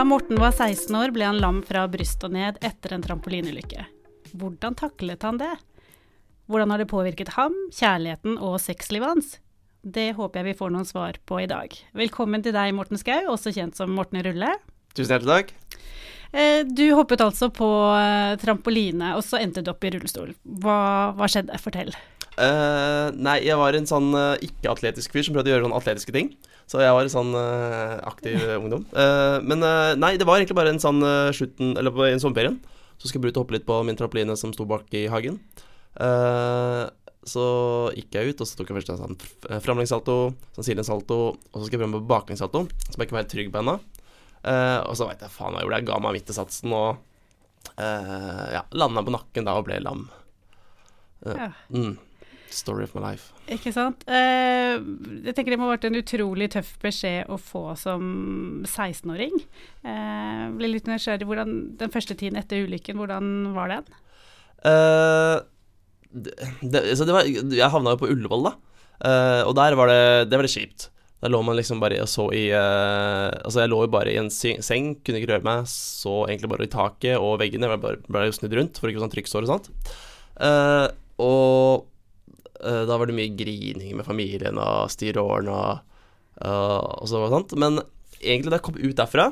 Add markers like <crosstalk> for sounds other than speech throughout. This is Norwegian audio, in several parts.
Da Morten var 16 år, ble han lam fra brystet og ned etter en trampolineulykke. Hvordan taklet han det? Hvordan har det påvirket ham, kjærligheten og sexlivet hans? Det håper jeg vi får noen svar på i dag. Velkommen til deg, Morten Skau, også kjent som Morten Rulle. Tusen hjertelig takk. Eh, du hoppet altså på eh, trampoline, og så endte du opp i rullestol. Hva, hva skjedde? Fortell. Uh, nei, jeg var en sånn uh, ikke-atletisk fyr som prøvde å gjøre sånne atletiske ting. Så jeg var en sånn uh, aktiv ungdom. men nei, det var egentlig bare en sånn slutten Eller på en sommerferien. Så skulle jeg ut og hoppe litt på min trampoline som sto bak i hagen. så gikk jeg ut, og så tok jeg først en sånn framlengssalto, silensalto og så skal jeg prøve med baklengssalto, som jeg ikke var helt trygg på ennå. og så veit jeg faen hva jeg gjorde. Jeg ga meg midt i satsen og ja, landa på nakken da og ble lam. Ja. Mm. Story of my life. Ikke sant. Eh, jeg tenker det må ha vært en utrolig tøff beskjed å få som 16-åring. Eh, blir litt nysgjerrig. Hvordan, den første tiden etter ulykken, hvordan var den? Uh, det, det, det var, jeg havna jo på Ullevål, da. Uh, og der var det, det var det kjipt. Der lå man liksom bare og så i uh, Altså, jeg lå jo bare i en seng, kunne ikke røre meg. Så egentlig bare i taket og veggene. Jeg ble bare snudd rundt for ikke å få sånn trykksår og sånt. og Uh, da var det mye grining med familien og styre årene og, uh, og så og sånt. Men egentlig da jeg kom ut derfra,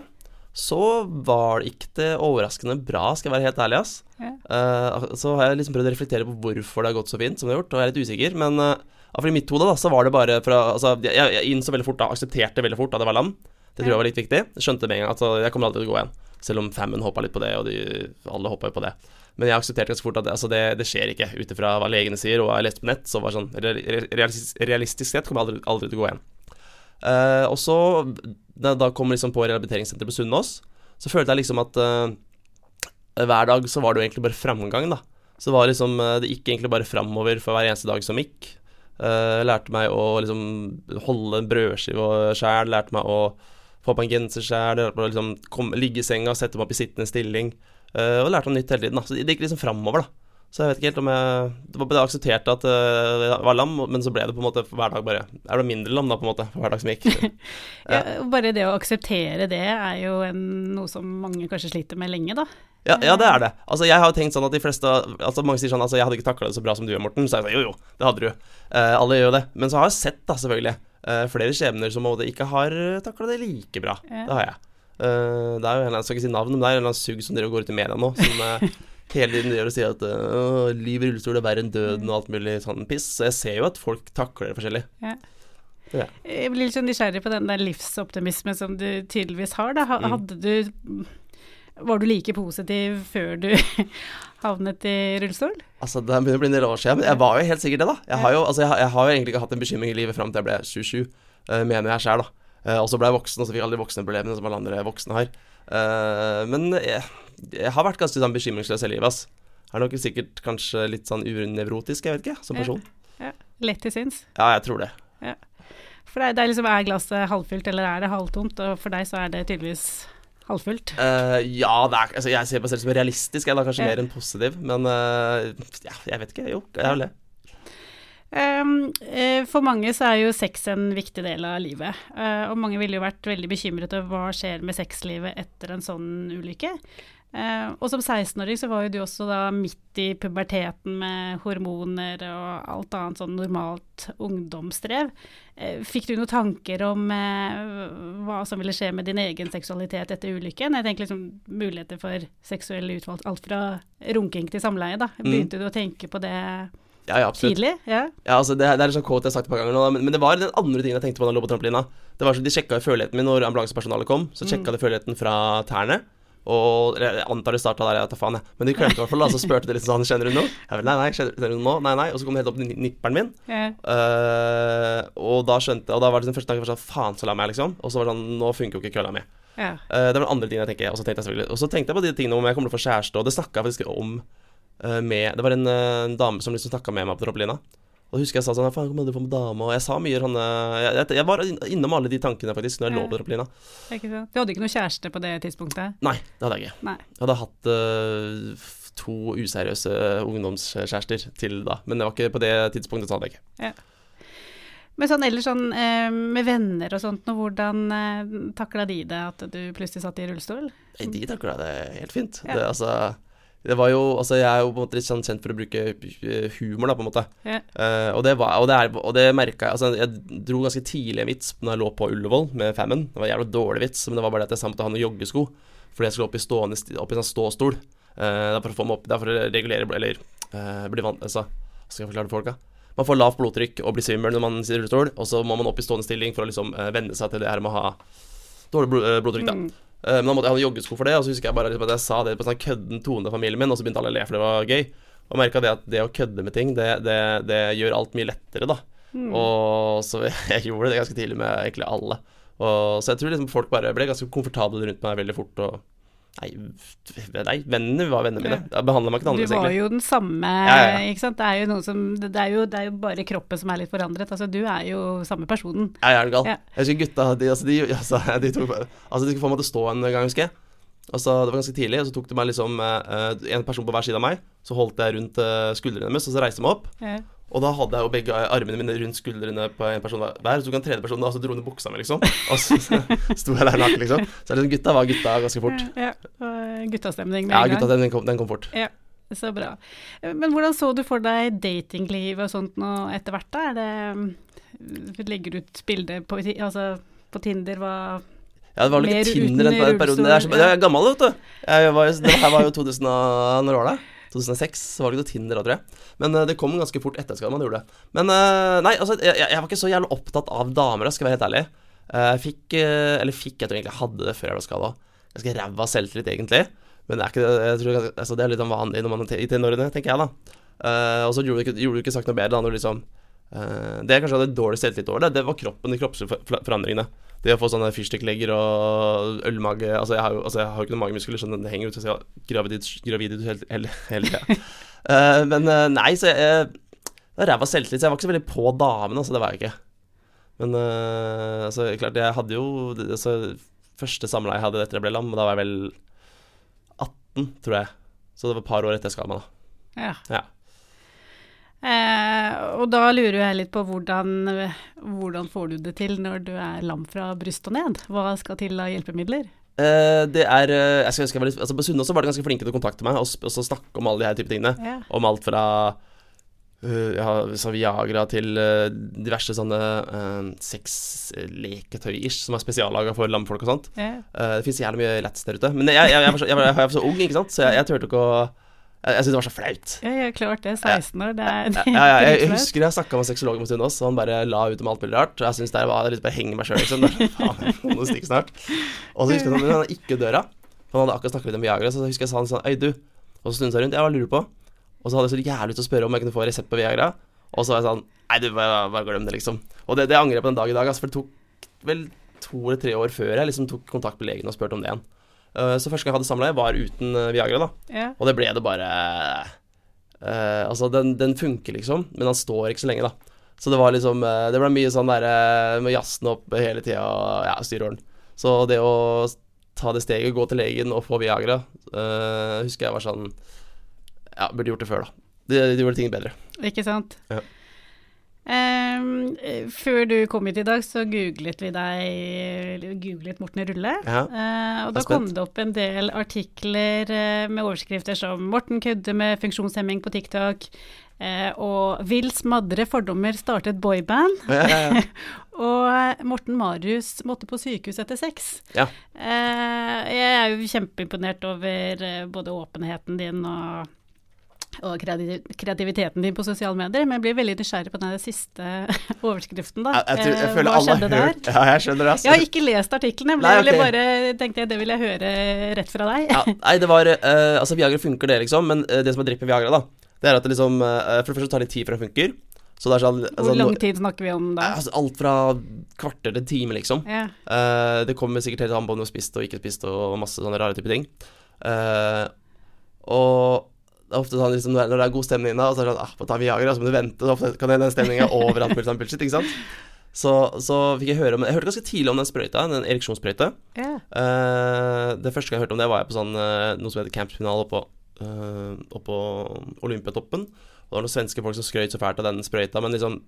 så var det ikke det overraskende bra, skal jeg være helt ærlig, ass. Ja. Uh, så har jeg liksom prøvd å reflektere på hvorfor det har gått så fint som det har gjort, og jeg er litt usikker. Men uh, i mitt hode da, så var det bare fra Altså, jeg, jeg innså veldig fort da, aksepterte veldig fort at det var lam. Det tror jeg var litt viktig. Skjønte med en gang at jeg kommer alltid til å gå igjen. Selv om Famine hoppa litt på det, og de, alle hoppa jo på det. Men jeg aksepterte ganske fort at det, altså det, det skjer ikke, ut ifra hva legene sier og hva jeg leste på nett. Så var sånn realistisk, realistisk sett kommer jeg aldri, aldri til å gå igjen. Uh, og så, da, da kom liksom på rehabiliteringssenteret på Sunnaas, så følte jeg liksom at uh, hver dag så var det jo egentlig bare framgang, da. Så var liksom, uh, det gikk egentlig bare framover for hver eneste dag som gikk. Uh, lærte meg å liksom holde en brødskive sjæl, lærte meg å få på en genser sjæl, liksom ligge i senga, sette meg opp i sittende stilling. Uh, og lærte noe nytt hele tiden. Da. Så det gikk liksom framover, da. Så jeg vet ikke helt om jeg Det var akseptert at det jeg var lam, men så ble det på en måte hver dag bare Er det mindre lam, da, på en måte, for hver dag som gikk. <laughs> ja, bare det å akseptere det er jo en, noe som mange kanskje sliter med lenge, da. Ja, ja, det er det. Altså, jeg har jo tenkt sånn at de fleste Altså, mange sier sånn Altså, jeg hadde ikke takla det så bra som du gjør, Morten. Så jeg sa jo, jo, det hadde du. Eh, alle gjør jo det. Men så har jeg sett, da, selvfølgelig, eh, flere skjebner som ikke har takla det like bra. Ja. Det har jeg. Uh, det er jo en, jeg skal ikke si navn, men det er en eller annen sugg som dere går ut i media nå, som uh, <laughs> hele tiden gjør og sier at uh, liv i rullestol er verre enn døden og alt mulig sånn piss. Så jeg ser jo at folk takler det forskjellig. Ja. Ja. Jeg blir litt sånn nysgjerrig på den der livsoptimismen som du tydeligvis har. Da. Mm. Hadde du Var du like positiv før du <laughs> havnet i rullestol? Altså, Det begynner å bli en del år siden, men jeg var jo helt sikkert det, da. Jeg har jo, altså, jeg, jeg har jo egentlig ikke hatt en bekymring i livet fram til jeg ble 27, mener jeg sjæl, da. Uh, og så ble jeg voksen, og så fikk jeg alle de voksneproblemene som alle andre voksne har. Uh, men jeg, jeg, har vært ganske sånn bekymringsløs i livet, ass. Er nok sikkert kanskje litt sånn unevrotisk, jeg vet ikke, som person. Ja, ja. Lett til sinns? Ja, jeg tror det. Ja. For deg, det er liksom, er glasset halvfylt, eller er det halvtomt? Og for deg så er det tydeligvis halvfullt? Uh, ja, er, altså, jeg ser på meg selv som realistisk, jeg er da kanskje mer enn positiv. Men uh, ja, jeg vet ikke. Jo, jeg er vel det. Um, for mange så er jo sex en viktig del av livet. Uh, og mange ville jo vært veldig bekymret over hva skjer med sexlivet etter en sånn ulykke. Uh, og som 16-åring så var jo du også da midt i puberteten med hormoner og alt annet sånn normalt ungdomsstrev. Fikk du noen tanker om hva som ville skje med din egen seksualitet etter ulykken? Jeg tenker liksom muligheter for seksuell utvalg, alt fra runking til samleie, da. Mm. Begynte mm. du å tenke på det? Ja, ja, absolutt. Tidlig? Ja. ja altså det, det er liksom kåt jeg har sagt et par ganger nå, men, men, det var den andre tingen jeg tenkte på da jeg lå på trampolina. Det var så De sjekka førligheten min når ambulansepersonalet kom. Så sjekka mm. de førligheten fra tærne. Og jeg antar det starta der, jeg tar faen, jeg. Men de klemte i hvert fall, da. Så spurte de litt sånn Kjenner du noe? Jeg vel, nei, nei, kjenner du noe? Nei, nei. Og så kom det helt opp til nipperen min. Yeah. Uh, og da skjønte Og da var det den første tanken sånn Faen, så lam jeg, liksom. Og så var det sånn Nå funker jo ikke kølla mi. Yeah. Uh, det var den andre tingen jeg tenker. Og så tenkte jeg selvfølgelig Og så tenkte jeg på de tingene om jeg kommer til å få kjæreste, og det snakka jeg faktisk om med Det var en, en dame som liksom snakka med meg på trampolina. Og husker jeg sa sånn Faen, kommer du få med dame? Og jeg sa mye sånn jeg, jeg, var innom alle de tankene faktisk når jeg lå på trampolina. Du hadde ikke noe kjæreste på det tidspunktet? Nei, det hadde jeg ikke. Nei. Jeg hadde hatt uh, to useriøse ungdomskjærester til da, men det var ikke på det tidspunktet, så hadde jeg ikke. Ja. Men sånn ellers sånn eh, med venner og sånt, og hvordan eh, takla de det at du plutselig satt i rullestol? Nei, De takla det helt fint. Ja. Det, altså, det var jo Altså, jeg er jo på en måte litt sånn kjent for å bruke eh, humor, da, på en måte. Yeah. Uh, og det var Og det, er, og det merka jeg Altså, jeg dro ganske tidlig en vits når jeg lå på Ullevål med Famine. Det var en jævlig dårlig vits, men det var bare det at jeg sa måtte ha noen joggesko. Fordi jeg skulle opp i, stående, opp i sånn ståstol. Uh, det er for å få meg opp Det er for å regulere Eller uh, bli vant Altså, skal jeg forklare til folk, da? Man får lavt blodtrykk og blir svimmel når man sitter i rullestol, og så må man opp i stående stilling for å liksom uh, venne seg til det her med å ha dårlig blod, blodtrykk, da. Mm. Eh, Men da måtte jeg ha joggesko for det, og så husker jeg bare liksom at jeg sa det på en sånn kødden tone familien min, og så begynte alle å le for det var gøy. Og merka det at det å kødde med ting, det, det, det gjør alt mye lettere, da. Mm. Og så <laughs> jeg gjorde det ganske tidlig med egentlig alle. Og, så jeg tror liksom folk bare ble ganske komfortable rundt meg veldig fort. Og nei, nei vennene var vennene mine. Da behandla meg ikke Du var egentlig. jo den samme, Ja, ja, ja. ikke sant. Det er som Det er jo, det er jo bare kroppen som er litt forandret. Altså, du er jo samme personen. Jeg er gal. Ja. Jeg husker gutta de, altså, de, altså, <laughs> de, tok, altså, de skulle få meg til å stå en gang, husker jeg. Altså, det var ganske tidlig, og så tok de meg liksom eh, en person på hver side av meg. Så holdt jeg rundt eh, skuldrene deres, og så reiste jeg meg opp. Ja. Og da hadde jeg jo begge armene mine rundt skuldrene på en person hver. Så tok en tredje person og så dro ned buksa mi, liksom. Og så <laughs> sto jeg der naken, liksom. Så liksom, gutta var gutta ganske fort. Ja, og guttastemning med Ja, en gang. gutta, den kom, den kom fort. Ja, så bra. Men hvordan så du for deg datingliv og sånt nå etter hvert? da? Er det Legger du ut bilde på, altså, på Tinder? Hva Ja, det var vel ikke Tinder den perioden. Jeg er, så, jeg er gammel, vet du. Jeg var, det her var jo 2000 og, Når var det? 2006 så var det ikke Tinder da, tror jeg. Men eh, det kom ganske fort etter at man gjorde det. Men eh, nei, altså, jeg, jeg var ikke så jævlig opptatt av damer, da, skal jeg være helt ærlig. Eh, Jeg fikk, eller fikk, jeg tror egentlig jeg hadde det før jeg ble skada. Ganske ræva selvtillit, egentlig. Men det er ikke jeg tror, altså, det er litt vanlig når man i tenårene, tenker jeg, da. Og så gjorde du ikke, ikke sagt noe bedre da når du liksom Det jeg kanskje hadde dårlig selvtillit over, det, det var kroppen, de kroppslige for- for- forandringene. Det å få sånne fyrstikklegger og ølmage Altså, jeg har jo altså, jeg har jo ikke noen magemuskler, så det henger ut ut til gravid, gravid ut hele, hele, hele tida. <laughs> Eh, men eh, nei, så jeg Det ræva selvtillit, så jeg var ikke så veldig på damene, altså, det var jeg ikke. Men eh, altså, klart, jeg hadde jo altså, Første samleie jeg hadde etter jeg ble lam, da var jeg vel 18, tror jeg. Så det var et par år etter jeg skada meg, da. Ja. Ja. Eh, og da lurer jeg litt på hvordan, hvordan får du det til når du er lam fra bryst og ned? Hva skal til av hjelpemidler? Eh, det er eh, jeg skal, jeg skal være litt, altså På Sunne også var de ganske flinke til å kontakte meg og, og så snakke om alle de her type tingene. Ja. Om alt fra uh, ja, så Viagra til uh, diverse sånne uh, sexleketøy-ish som er spesiallaga for lamfolk og sånt. Ja. Eh, det fins jævlig mye lats der ute. Men jeg, jeg, jeg, var så, jeg, var, jeg var så ung, ikke sant, så jeg, jeg turte ikke å Jeg, jeg syntes det var så flaut. Ja, ja, klart det. 16 år, det er Ja, ja, jeg, <laughs> jeg husker jeg snakka med sexologen på også, og han bare la ut om alt mulig rart. Og jeg syntes det var litt bare henge meg sjøl, liksom. Det er, <laughs> Faen, jeg får noe stikk snart. Og så husker jeg at han ikke døra. Han hadde akkurat snakka litt om Viagra, så husker jeg sa han sånn Øy, du. Og så snudde han seg rundt. Jeg var lurer på. Og så hadde jeg så jævlig lyst til å spørre om jeg kunne få resept på Viagra. Og så var jeg sånn Nei, du, bare, bare glem det, liksom. Og det, det angrer jeg på den dag i dag, altså, for det tok vel to eller tre år før jeg liksom tok kontakt med legen og spurte om det igjen. Eh, så første gang jeg hadde samleie, var uten eh, Viagra, da. Ja. Og det ble det bare uh, Altså, den, den funker, liksom, men han står ikke så lenge, da. Så det var liksom uh, Det ble mye sånn der uh, med jazzen opp hele tida, ja, styre orden. Så det å ta det steget, gå til legen og få Viagra, eh, husker jeg var sånn Ja, burde gjort det før, da. Det, det gjorde ting bedre. Ikke sant? Ja. Eh, før du kom hit i dag, så googlet vi deg Googlet Morten Rulle. Ja. uh, og da kom det opp en del artikler uh, med overskrifter som 'Morten kødder med funksjonshemming på TikTok', Uh, og 'Vil smadre fordommer startet boyband'. Ja, ja. <laughs> Og Morten Marius måtte på sykehus etter sex. Ja. Jeg er jo kjempeimponert over både åpenheten din og, og kreativiteten din på sosiale medier, men jeg blir veldig nysgjerrig på den siste <laughs> overskriften, da. Jeg, tror, jeg Eh, føler hva alle skjedde har hørt Ja, jeg skjønner det, altså. Jeg har ikke lest artiklene, men jeg ville bare, tenkte jeg det vil jeg høre rett fra deg. ja, nei, det var uh, Altså, Viagra funker, det, liksom, men eh, det som er dritt med Viagra, da, det er at det liksom uh, For det første tar det litt tid før det funker. Så det er sånn altså, Hvor lang tid snakker vi om da? Altså, alt fra kvarter til time, liksom. Ja. Uh, det kommer sikkert helt an på om du har spist og ikke spist og masse sånne rare typer ting. Og det er ofte sånn liksom, når det er- god stemning inne, og så er det sånn ah, på ta Viagra, så må du vente, så ofte kan den stemninga <laughs> over alt mulig sånn bullshit, ikke sant. Så, så fikk jeg høre om Jeg hørte ganske tidlig om den sprøyta, den ereksjonssprøyta. Yeah. Uh, det første gang jeg hørte om det, var jeg på sånn, uh, noe som heter Campfinale oppå, uh, oppå Olympiatoppen. Og det var noen svenske folk som skrøt så fælt av den sprøyta, men liksom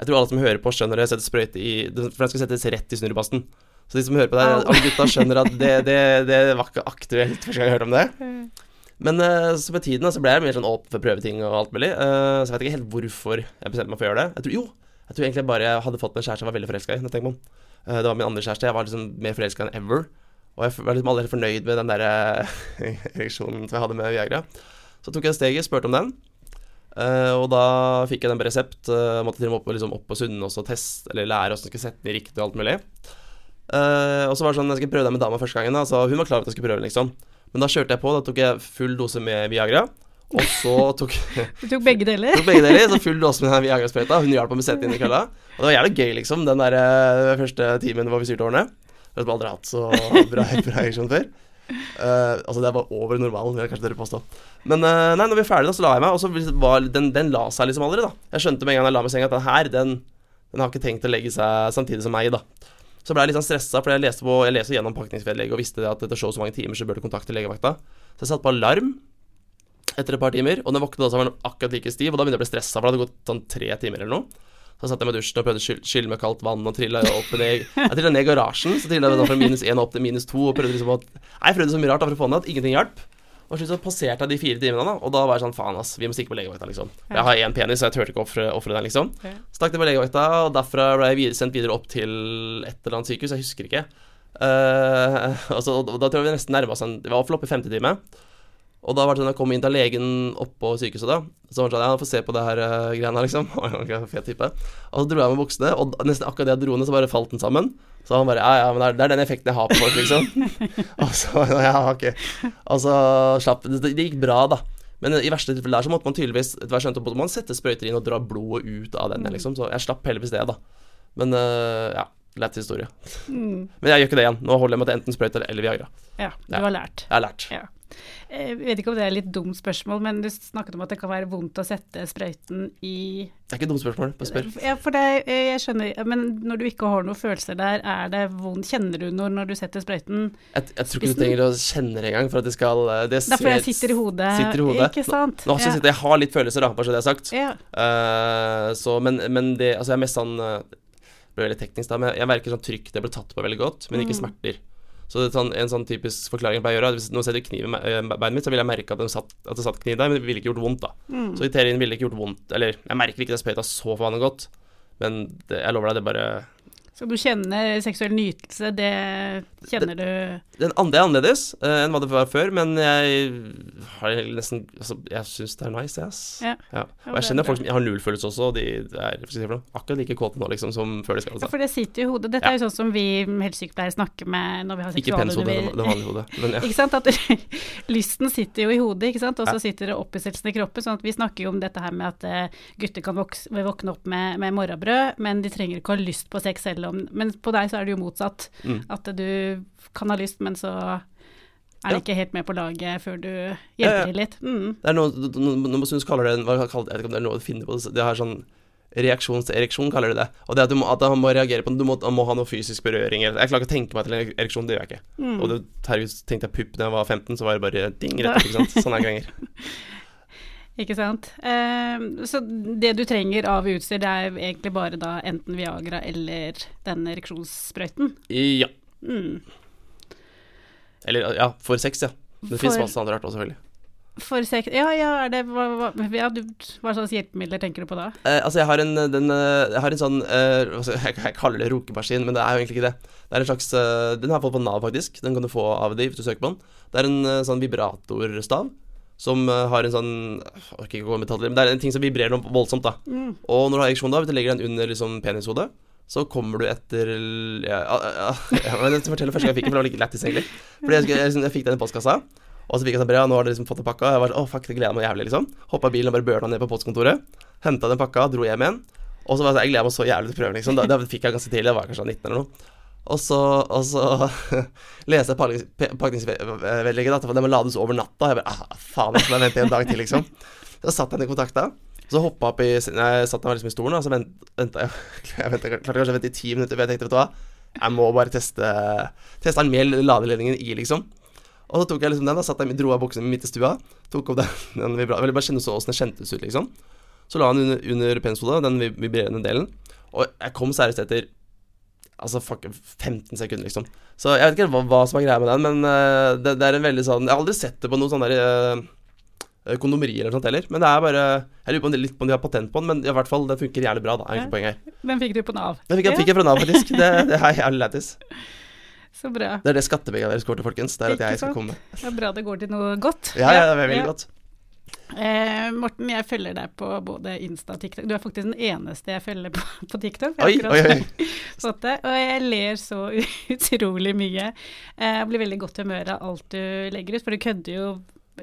Jeg tror alle som hører på, skjønner det. Jeg setter sprøyte i For den skal settes rett i snurrebassen. Så de som hører på det, alle gutta skjønner at det, det, det var ikke aktuelt første gang jeg hørte om det. <laughs> Men eh, så med tiden så ble jeg mer sånn åpen for prøveting og alt mulig. Eh, så jeg vet ikke helt hvorfor jeg bestemte meg for å gjøre det. Jeg tror, jo, jeg tror egentlig bare jeg hadde fått meg en kjæreste jeg var veldig forelska i. når. Eh, det var min andre kjæreste. Jeg var liksom mer forelska enn ever. Og jeg var liksom aldri helt fornøyd med den der <laughs> ereksjonen som jeg hadde med Viagra. Så tok jeg steget, spurte om den. Og da fikk jeg den på resept. Måtte til og med opp, liksom opp på Sunnaas og teste, eller lære åssen jeg skulle sette den i riktig og alt mulig. Og så var det sånn, jeg skulle prøve den med dama første gangen, da, så hun var klar over at jeg skulle prøve liksom. Men da kjørte jeg på, da tok jeg full dose med Viagra. Og så tok <laughs> Du tok begge deler? tok begge deler, så full dose med Viagra-sprøyta. Hun hjalp meg med å sette inn i kølla. Og det var jævlig gøy, liksom, den der eh, første timen hvor vi styrte årene. Jeg har aldri hatt så bra, <laughs> bra ereksjon før. Uh, altså, det var over normalen, vil kanskje dere påstå. Men uh, nei, når vi er ferdige, da, så la jeg meg, og så var den, den la seg liksom aldri, da. Jeg skjønte med en gang jeg la meg i senga at den her, den, den har ikke tenkt å legge seg samtidig som meg, da. Så ble jeg litt sånn stressa, for jeg leste, på, jeg leste gjennom pakningsvedlegget og visste det at etter så og så mange timer så bør du kontakte legevakta. Så jeg satte på alarm etter et par timer, og den våknet da, så var den akkurat like stiv, og da begynte jeg å bli stressa, for det hadde gått sånn tre timer eller noe. Så satt jeg med dusjen og prøvde å skylle med kaldt vann og trilla opp ned <laughs> Jeg trilla ned i garasjen, så trilla jeg fra minus én opp til minus to, og prøvde liksom å Nei, jeg prøvde så mye rart for å få ned at ingenting hjalp. Og så passerte jeg de fire timene, da, og da var jeg sånn faen, ass, vi må stikke på legevakta, liksom. Ja. Jeg har én penis, så jeg turte ikke å ofre den, liksom. Ja. Stakk det på legevakta, og derfra ble jeg videre, sendt videre opp til et eller annet sykehus, jeg husker ikke. Uh, <laughs> og, så, og da tror jeg vi nesten nærma oss en Vi var iallfall oppe i femte time. Og da var det sånn, jeg kom inn til legen oppå sykehuset, da. Så var det sånn, ja, få se på det her uh, greiene, liksom. <laughs> Fet type. Og så dro jeg med buksene, og nesten akkurat det jeg dro ned, så bare falt den sammen. Så han bare Ja, ja, men det er, den effekten jeg har på folk, liksom. <laughs> og så Ja, ok. Og så slapp det, det gikk bra, da. Men i verste tilfelle der så måtte man tydeligvis etter hvert skjønte man sette sprøyter inn og dra blodet ut av den, liksom. Så jeg slapp heldigvis det, da. Men uh, ja. Lett historie. Mm. Men jeg gjør ikke det igjen. Nå holder jeg meg til enten sprøyte eller Viagra. Ja, du Ja. har lært. Jeg har lært. Ja. Jeg vet ikke om det er litt dumt spørsmål, men du snakket om at det kan være vondt å sette sprøyten i Det er ikke et dumt spørsmål. Bare spør. Ja, for det, eh, jeg skjønner, men når du ikke har noen følelser der, er det vondt? Kjenner du noe når du setter sprøyten? Jeg, jeg tror ikke du trenger å kjenne det engang for at det skal det er Derfor jeg sitter i hodet. sitter i hodet. Ikke sant? Nå, nå ja. jeg, har litt følelser, da, bare så det er sagt. ja. Uh, så, men, men det Altså, jeg er mest sånn eh, Det ble veldig teknisk, da, men jeg merker sånn trykk det blir tatt på veldig godt, men ikke Mm. smerter. Så det sånn, en sånn typisk forklaring jeg pleier å gjøre, er at hvis noen setter kniv i eh, beinet mitt, så vil jeg merke at, de satt, at det satt kniv der, men det ville ikke gjort vondt, da. Mm. Så i teorien ville det ikke gjort vondt. Eller jeg merker ikke det sprøyta så forbanna godt, men det, jeg lover deg, det bare Så du kjenne seksuell nytelse, det kjenner du Den andre er annerledes uh, enn hva det var før, men jeg har nesten Altså, jeg syns det er nice, yes. Ja. Ja. Ja, Og jeg er kjenner folk som har nullfølelse også, og de er skal si noe, akkurat like kåte nå, liksom, som før de skal. Ja, Altså. for det sitter jo i hodet. Dette Ja. er jo sånn som vi helsesykepleiere snakker med når vi har Ikke penshodet, det seksualundervisning. det vanlige hodet. Men ja. <laughs> Ikke sant? At <laughs> lysten sitter jo i hodet, ikke sant? og så Ja. sitter det opphisselsen i kroppen. sånn at Vi snakker jo om dette her med at eh, gutter kan vokse, våkne opp med, med morrabrød, men de trenger ikke å ha lyst på sex selv om Men på deg så er det jo motsatt. Mm. At du kan ha lyst, men så er Ja. ikke helt med på laget før du hjelper til litt. Mm. Det er noe, noe, noe synes kaller det Jeg vet ikke om det er noe å finne på, det har sånn reaksjon til ereksjon, kaller de det. Og det at, du må, at han må reagere på det, du må, han må ha noe fysisk berøring. eller- Jeg klarer ikke å tenke meg til en ereksjon, det gjør jeg ikke. Mm. Og det, herregud, tenkte jeg pupp da jeg var 15, så var det bare ding rett ikke sant. Sånn er det ikke sant. Eh, så det du trenger av utstyr, det er egentlig bare da enten Viagra eller den ereksjonssprøyten. Ja. Mm. Eller ja, for sex, ja. Det fins masse andre rart også, selvfølgelig. For sex Ja, ja, er det hva, hva, ja, du, hva slags hjelpemidler tenker du på da? Eh, altså, jeg har en, den, eh, jeg har en sånn eh, jeg, <laughs> jeg kaller det rokemaskin, men det er jo egentlig ikke det. Det er en slags eh, Den har jeg fått på Nav, faktisk. Den kan du få av de hvis du søker på den. Det er en eh, sånn vibratorstav som eh, har en sånn Jeg orker ikke gå med detaljer, men det er en ting som vibrerer noe voldsomt, da. Mm. Og når du har ereksjon da, hvis du legger den under liksom penishodet, så kommer du etter ja, ja, ja, ja, Jeg skal fortelle første gang jeg fikk den, for det var litt lættis, egentlig. Fordi jeg, jeg, jeg fikk den i postkassa, og så fikk jeg sånn og nå har dere liksom fått en pakka. Jeg var sånn, å fuck, det gleder jeg meg jævlig, liksom. Hoppa bilen og bare børna ned på postkontoret. Henta den pakka, dro hjem igjen. Og så var jeg sånn, jeg gleder meg så jævlig til prøven, liksom. Da, det fikk jeg ganske tidlig, jeg var kanskje 19 eller noe. Og så, og så <laughs> leser jeg pakningsvedlegget, for det må lades over natta. Jeg bare, ah, faen, jeg må vente en dag til, liksom. Så satt jeg ned i kontakta. Så hoppa opp i jeg satt meg liksom i stolen, og så vent, venta jeg <laughs> Jeg klarte kanskje å vente i ti minutter, for jeg tenkte, vet du hva, jeg må bare teste Teste den med ladeledningen i, liksom. Og så tok jeg liksom den, da satt jeg, dro av buksene midt i stua, tok opp den, <laughs> den vibra, ville bare kjenne så åssen det kjentes ut, liksom. Så la han under, under penshodet, den vibrerende delen. Og jeg kom seriøst etter Altså fuck, 15 sekunder, liksom. Så jeg vet ikke hva, hva som er greia med den, men uh, det, det er en veldig sånn Jeg har aldri sett det på noe sånn der uh, kondomeri eller sånt heller. Men det er bare Jeg lurer på litt på om de har patent på den, men i hvert fall den funker jævlig bra, da. Er Ja. poenget her. Den fikk du på Nav. Den fikk jeg, fikk jeg fra Nav, faktisk. Det, det er jævlig lættis. <laughs> Så bra. Det er det skattepengene deres går til, folkens. Det er at jeg skal komme. Det er bra det går til noe godt. Ja, ja, det er veldig Ja. godt. Eh, Morten, jeg følger deg på både Insta og TikTok. Du er faktisk den eneste jeg følger på, <laughs> på TikTok. Oi, oi, <laughs> oi. det, og jeg ler så <laughs> utrolig mye. Eh, Jeg blir veldig godt humør av alt du legger ut, for du kødder jo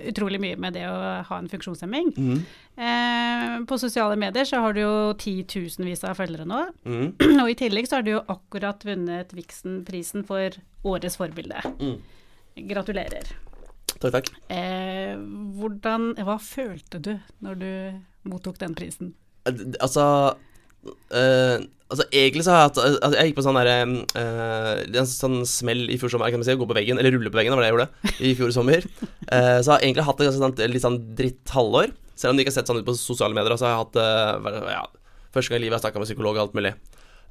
utrolig mye med det å ha en funksjonshemming. Mm. Eh, på sosiale medier så har du jo titusenvis av følgere nå, Mm. <clears throat> og i tillegg så har du jo akkurat vunnet Vixen-prisen for årets forbilde. Mm. Gratulerer. Takk, takk. Eh, hvordan, hva følte du når du mottok den prisen? Eh, Altså eh, Altså Egentlig så har jeg hatt altså, Jeg gikk på sånn derre eh, En sånn smell i fjor sommer, kan man si. Gå på veggen, eller rulle på veggen, det var det jeg gjorde i fjor sommer. <laughs> Eh, så jeg har egentlig hatt et ganske sånn, litt sånn dritt halvår. Selv om det ikke har sett sånn ut på sosiale medier, så har jeg hatt eh, ja, Første gang i livet jeg har snakka med psykolog og alt mulig.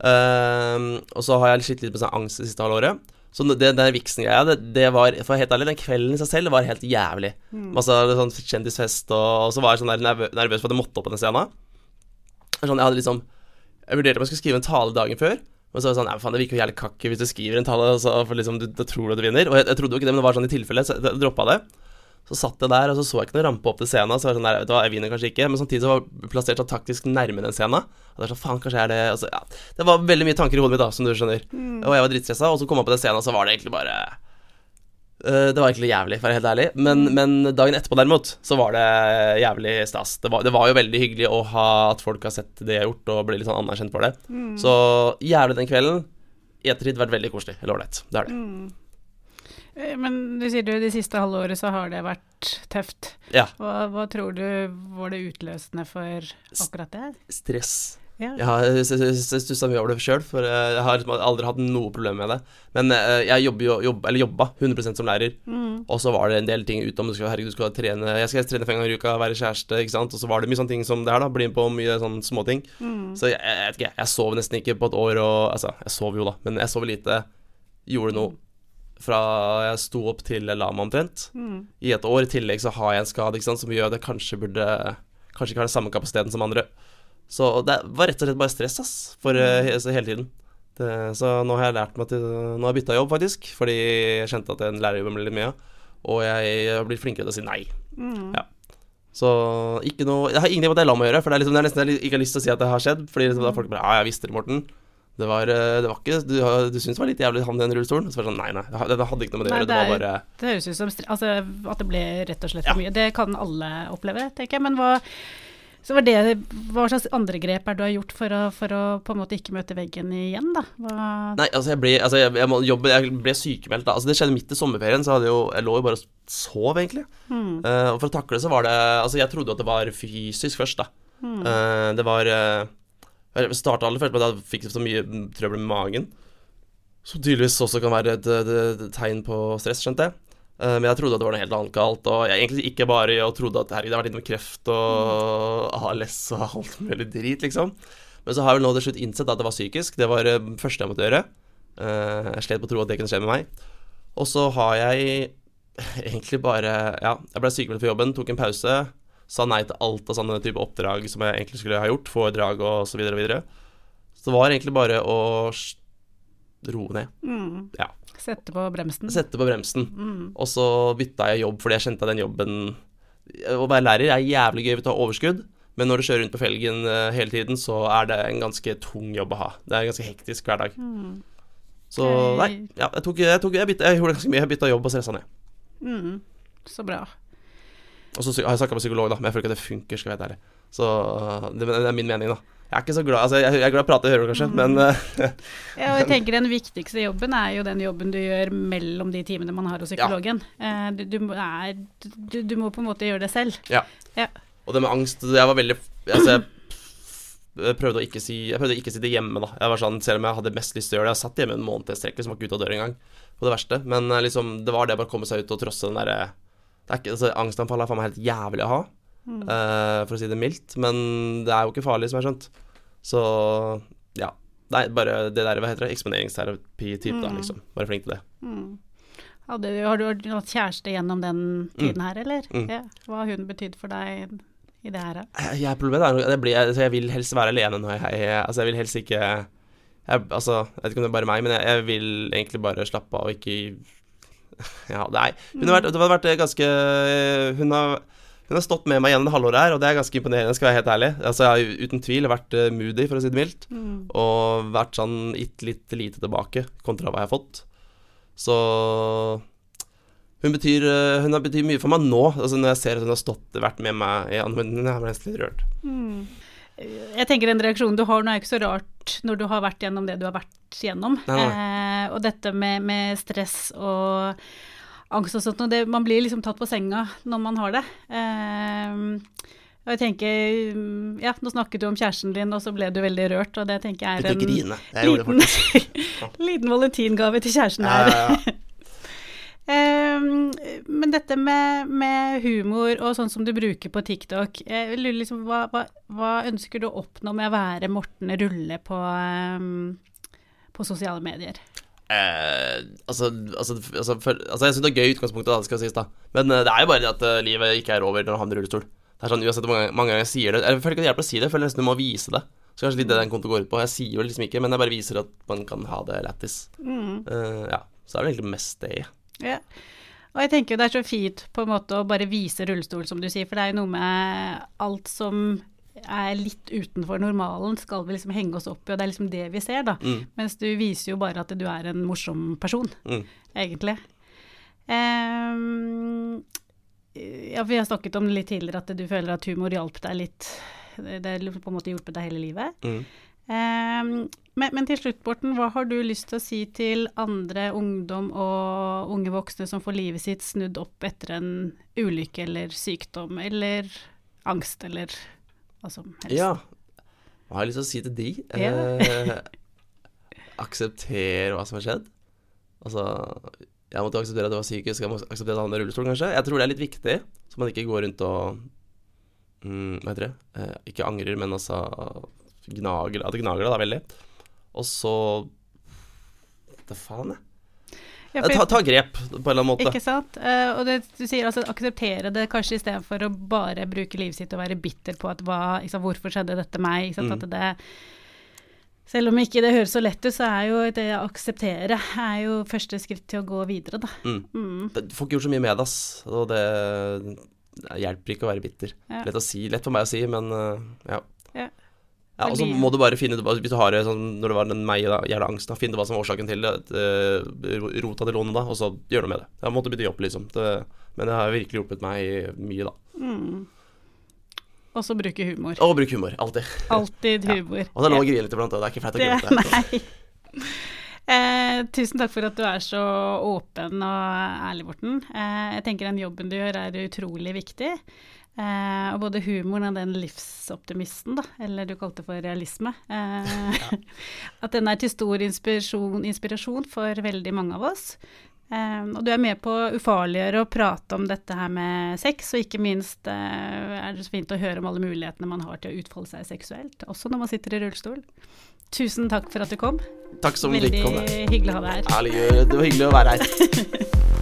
Eh, og så har jeg slitt litt med sånn angst det siste halvåret. Så det, den Vixen-greia, det, det var For helt ærlig, den kvelden i seg selv var helt jævlig. Masse sånn kjendisfest, og, og så var jeg sånn der nervø nervøs for at jeg måtte opp på den scenen. Sånn, jeg hadde liksom Jeg vurderte om jeg skulle skrive en tale dagen før. Men så var det sånn Nei, faen, det virker jo jævlig kakke hvis du skriver en tale, altså, for liksom, du, du tror du at du vinner. Og jeg, jeg trodde jo ikke det, men det var sånn i tilfelle, så jeg droppa det. Så satt jeg der, og så så jeg ikke noe rampe opp til scenen. Så var jeg sånn, nei, vet du hva, jeg vinner kanskje ikke. Men samtidig så var jeg plassert så taktisk nærme den scenen. Og det er sånn, faen, kanskje er det altså, ja. Det var veldig mye tanker i hodet mitt, da, som du skjønner. Og jeg var drittstressa, og så kom jeg på den scenen, og så var det egentlig bare uh, det var egentlig jævlig, for å være helt ærlig. Men, men dagen etterpå, derimot, så var det jævlig stas. Det var, det var jo veldig hyggelig å ha at folk har sett det jeg har gjort, og blir litt sånn anerkjent for det. Så jævlig den kvelden. I ettertid vært veldig koselig. Eller ålreit. Det er det. Eh, Men du sier du det siste halve året så har det vært tøft. Ja. Hva, hva tror du var det utløsende for akkurat det? Stress. Ja. Jeg har stussa mye over det sjøl, for eh, jeg har liksom aldri hatt noe problem med det. Men eh, jeg jobber jobb, jobba 100% som lærer, Mm. og så var det en del ting utenom du skal, herregud, du skal trene Jeg skal trene fem ganger i uka, være kjæreste, ikke sant. Og så var det mye sånne ting som det her, da. Bli med på mye sånne småting. Mm. Så jeg, jeg vet ikke, jeg sov nesten ikke på et år, og Altså, jeg sov jo, da, men jeg sov lite. Gjorde noe fra jeg sto opp til jeg la meg omtrent. Mm. I et år. I tillegg så har jeg en skade sant, som gjør at jeg kanskje burde Kanskje ikke har den samme kapasiteten som andre. Så det var rett og slett bare stress, ass, for eh, hele tiden. Det, så nå har jeg lært meg til Nå har jeg bytta jobb, faktisk, fordi jeg kjente at den lærerjobben ble litt mye. Og jeg har blitt flinkere til å si nei. Mm. Ja. Så ikke noe Jeg har ingenting med at jeg la meg gjøre, for det er, liksom, det er nesten jeg ikke har lyst til å si at det har skjedd. Fordi liksom, da er folk bare Ja, jeg visste det, Morten. Det var, eh, det var ikke Du, du syntes det var litt jævlig han den rullestolen? Så var det sånn, nei, nei. Det hadde ikke noe med det å gjøre. Det var bare Det høres ut som altså, at det ble rett og slett Ja. mye. Det kan alle oppleve, tenker jeg. Men hva, så var det, hva slags andre grep er det du har gjort for å, for å på en måte ikke møte veggen igjen, da? Hva, Nei, altså jeg ble, altså jeg, jeg, jobbe, jeg ble sykemeldt da. Altså det skjedde midt i sommerferien, så jo, jeg lå jo bare og sov egentlig. Hmm. Uh, og for å takle det så var det, altså jeg trodde at det var fysisk først da. Hmm. Uh, det var, uh, jeg startet aller først med at jeg fikk så mye trøbbel med magen. Som tydeligvis også kan være et, et, et tegn på stress, skjønte jeg. Eh, men jeg trodde at det var noe helt annet galt. Og jeg egentlig ikke bare jeg trodde at herregud, jeg har vært innom kreft og ALS og <laughs> alt mulig drit, liksom. Men så har jeg vel nå til slutt innsett at det var psykisk. Det var det første jeg måtte gjøre. Eh, jeg slet på å tro at det kunne skje med meg. Og så har jeg <laughs> egentlig bare Ja, jeg ble sykemeldt for jobben, tok en pause. Sa nei til alt av sånne type oppdrag som jeg egentlig skulle ha gjort. Foredrag og så videre og videre. Så det var egentlig bare å roe ned. Mm. Ja. Sette på bremsen? Sette på bremsen. Mm. Og så bytta jeg jobb fordi jeg kjente at den jobben Å være lærer er jævlig gøy vi tar overskudd, men når du kjører rundt på felgen eh, hele tiden, så er det en ganske tung jobb å ha. Det er en ganske hektisk hverdag. Mm. Så nei, ja, jeg, tok, jeg, tok, jeg, bytte, jeg gjorde ganske mye. Jeg bytta jobb og stressa ned. Mm. Så bra. Og så har jeg snakka med psykolog, da, men jeg føler ikke at det funker, skal jeg være ærlig. Så det, det er min mening, da. Jeg er ikke så glad Altså, jeg, jeg er glad i å prate og høre, kanskje, men eh, <laughs> Ja, og jeg tenker Den viktigste jobben er jo den jobben du gjør mellom de timene man har hos psykologen. Ja. du, du, må- er, du, du må på en måte gjøre det selv. Ja, Og det med angst Jeg var veldig Altså, jeg prøvde å ikke si Jeg prøvde å ikke si det hjemme, da. Jeg var sånn, Selv om jeg hadde mest lyst til å gjøre det. Jeg satt hjemme en måned i strekk, liksom var ikke ute av døra engang. På det verste. Men eh, liksom, det var det å bare komme seg ut og trosse den derre er ikke, altså, Angstanfall er faen meg helt jævlig å ha. Mm. uh, for å si det mildt. Men det er jo ikke farlig, som jeg har skjønt. Så ja. Nei, bare det der, hva heter det, eksponeringsterapi-type, da, Mm. liksom. Bare flink til det. Mm. Hadde, har du hatt kjæreste gjennom den tiden her, eller? Mm. Ja. Hva har hun betydd for deg i det her? da? Jeg, jeg, problemet er det blir, altså, jeg vil helst være alene når jeg, jeg Altså, jeg vil helst ikke jeg, Altså, jeg vet ikke om det er bare meg, men jeg, jeg vil egentlig bare slappe av og ikke <laughs> Ja, nei. Hun har vært, det har vært ganske Hun har hun har stått med meg gjennom det halvåret her, og det er ganske imponerende, skal jeg være helt ærlig. Altså, jeg har uten tvil vært eh, moody, for å si det mildt, Mm. og vært sånn gitt litt lite tilbake kontra hva jeg har fått. Så hun betyr, eh, hun har betyr mye for meg nå. Altså Når jeg ser at hun har stått, vært med meg i andre jeg ble nesten litt rørt. Mm. Jeg tenker den reaksjonen du har nå er ikke så rart når du har vært gjennom det du har vært gjennom. Nei, nei. Eh, og dette med, med stress og angst og sånt, det, man blir liksom tatt på senga når man har det. Eh, og jeg tenker, ja, Nå snakket du om kjæresten din, og så ble du veldig rørt. Og det tenker jeg er en grine. Jeg liten, <laughs> liten valentingave til kjæresten her. ja, ja. <laughs> Ehm, men dette med, med humor og sånn som du bruker på TikTok, jeg lurer liksom, hva, hva, hva ønsker du å oppnå med å være Morten Rulle på, ehm, på sosiale medier? Eh, altså, altså, altså, for, altså Jeg syns det er gøy i utgangspunktet, da, skal sies, da. Men eh, det er jo bare det at eh, livet ikke er over når du havner i rullestol. Det er sånn, Uansett hvor mange, mange ganger jeg sier det Jeg føler ikke det hjelper å si det, jeg føler nesten du må vise det. Så kanskje litt det den kontoen går ut på. Jeg sier jo liksom ikke, men jeg bare viser at man kan ha det lættis. Eh, ja. Så er det egentlig mest det. Ja. Og jeg tenker jo det er så fint på en måte å bare vise rullestol, som du sier, for det er jo noe med alt som er litt utenfor normalen, skal vi liksom henge oss opp i, og det er liksom det vi ser, da. Mm. Mens du viser jo bare at du er en morsom person, Mm. egentlig. Um, ja, vi har snakket om det litt tidligere, at du føler at humor hjalp deg litt. Det har på en måte hjulpet deg hele livet. Mm. Um, men, men til slutt, Borten, hva har du lyst til å si til andre ungdom og unge voksne som får livet sitt snudd opp etter en ulykke eller sykdom eller angst eller hva som helst? Ja. Hva har jeg lyst til å si til de? Ja. Eh, akseptere hva som har skjedd. Altså Jeg måtte akseptere at det var psykisk, jeg må akseptere at han har rullestol, kanskje. Jeg tror det er litt viktig, så man ikke går rundt og mm, Hva heter det? Eh, ikke angrer, men altså gnager At det gnager deg da veldig. Og så Da faen, jeg. Ja, Eh, for- Ta, ta grep, på en eller annen måte. Ikke sant? Uh, og det, du sier altså akseptere det kanskje istedenfor å bare bruke livet sitt og være bitter på at hva, sant, hvorfor skjedde dette meg? Ikke sant? Mm. At det, selv om ikke det høres så lett ut, så er jo det å akseptere er jo første skritt til å gå videre, da. Mm. Mm. Du får ikke gjort så mye med det, ass. Og det, det hjelper ikke å være bitter. Ja. Lett, å si, lett for meg å si, men uh, ja. Ja. Ja, og så må du bare finne ut Hvis du har sånn når det var den meg da, angst, angsten, finne ut hva som var årsaken til det. eh, Rota til lånet, da, og så gjøre noe med det. Jeg måtte bytte jobb, liksom. Det, men det har virkelig hjulpet meg mye, da. Mm. Og så bruke humor. Og bruke humor. Alltid. Alltid <laughs> Ja. humor. Og det er lov å grine litt iblant, det er ikke flaut å Det, nei. <laughs> Eh, tusen takk for at du er så åpen og ærlig, Morten. Eh, jeg tenker den jobben du gjør er utrolig viktig. Eh, og både humoren og den livsoptimisten, da, eller du kalte det for realisme, eh, <laughs> at den er til stor inspirasjon, inspirasjon for veldig mange av oss. Eh, og du er med på å ufarliggjøre og prate om dette her med sex, og ikke minst eh, er det så fint å høre om alle mulighetene man har til å utfolde seg seksuelt, også når man sitter i rullestol. Tusen takk for at du kom. Takk som Veldig hyggelig å ha deg her. Ærlig, det var hyggelig å være her. <laughs>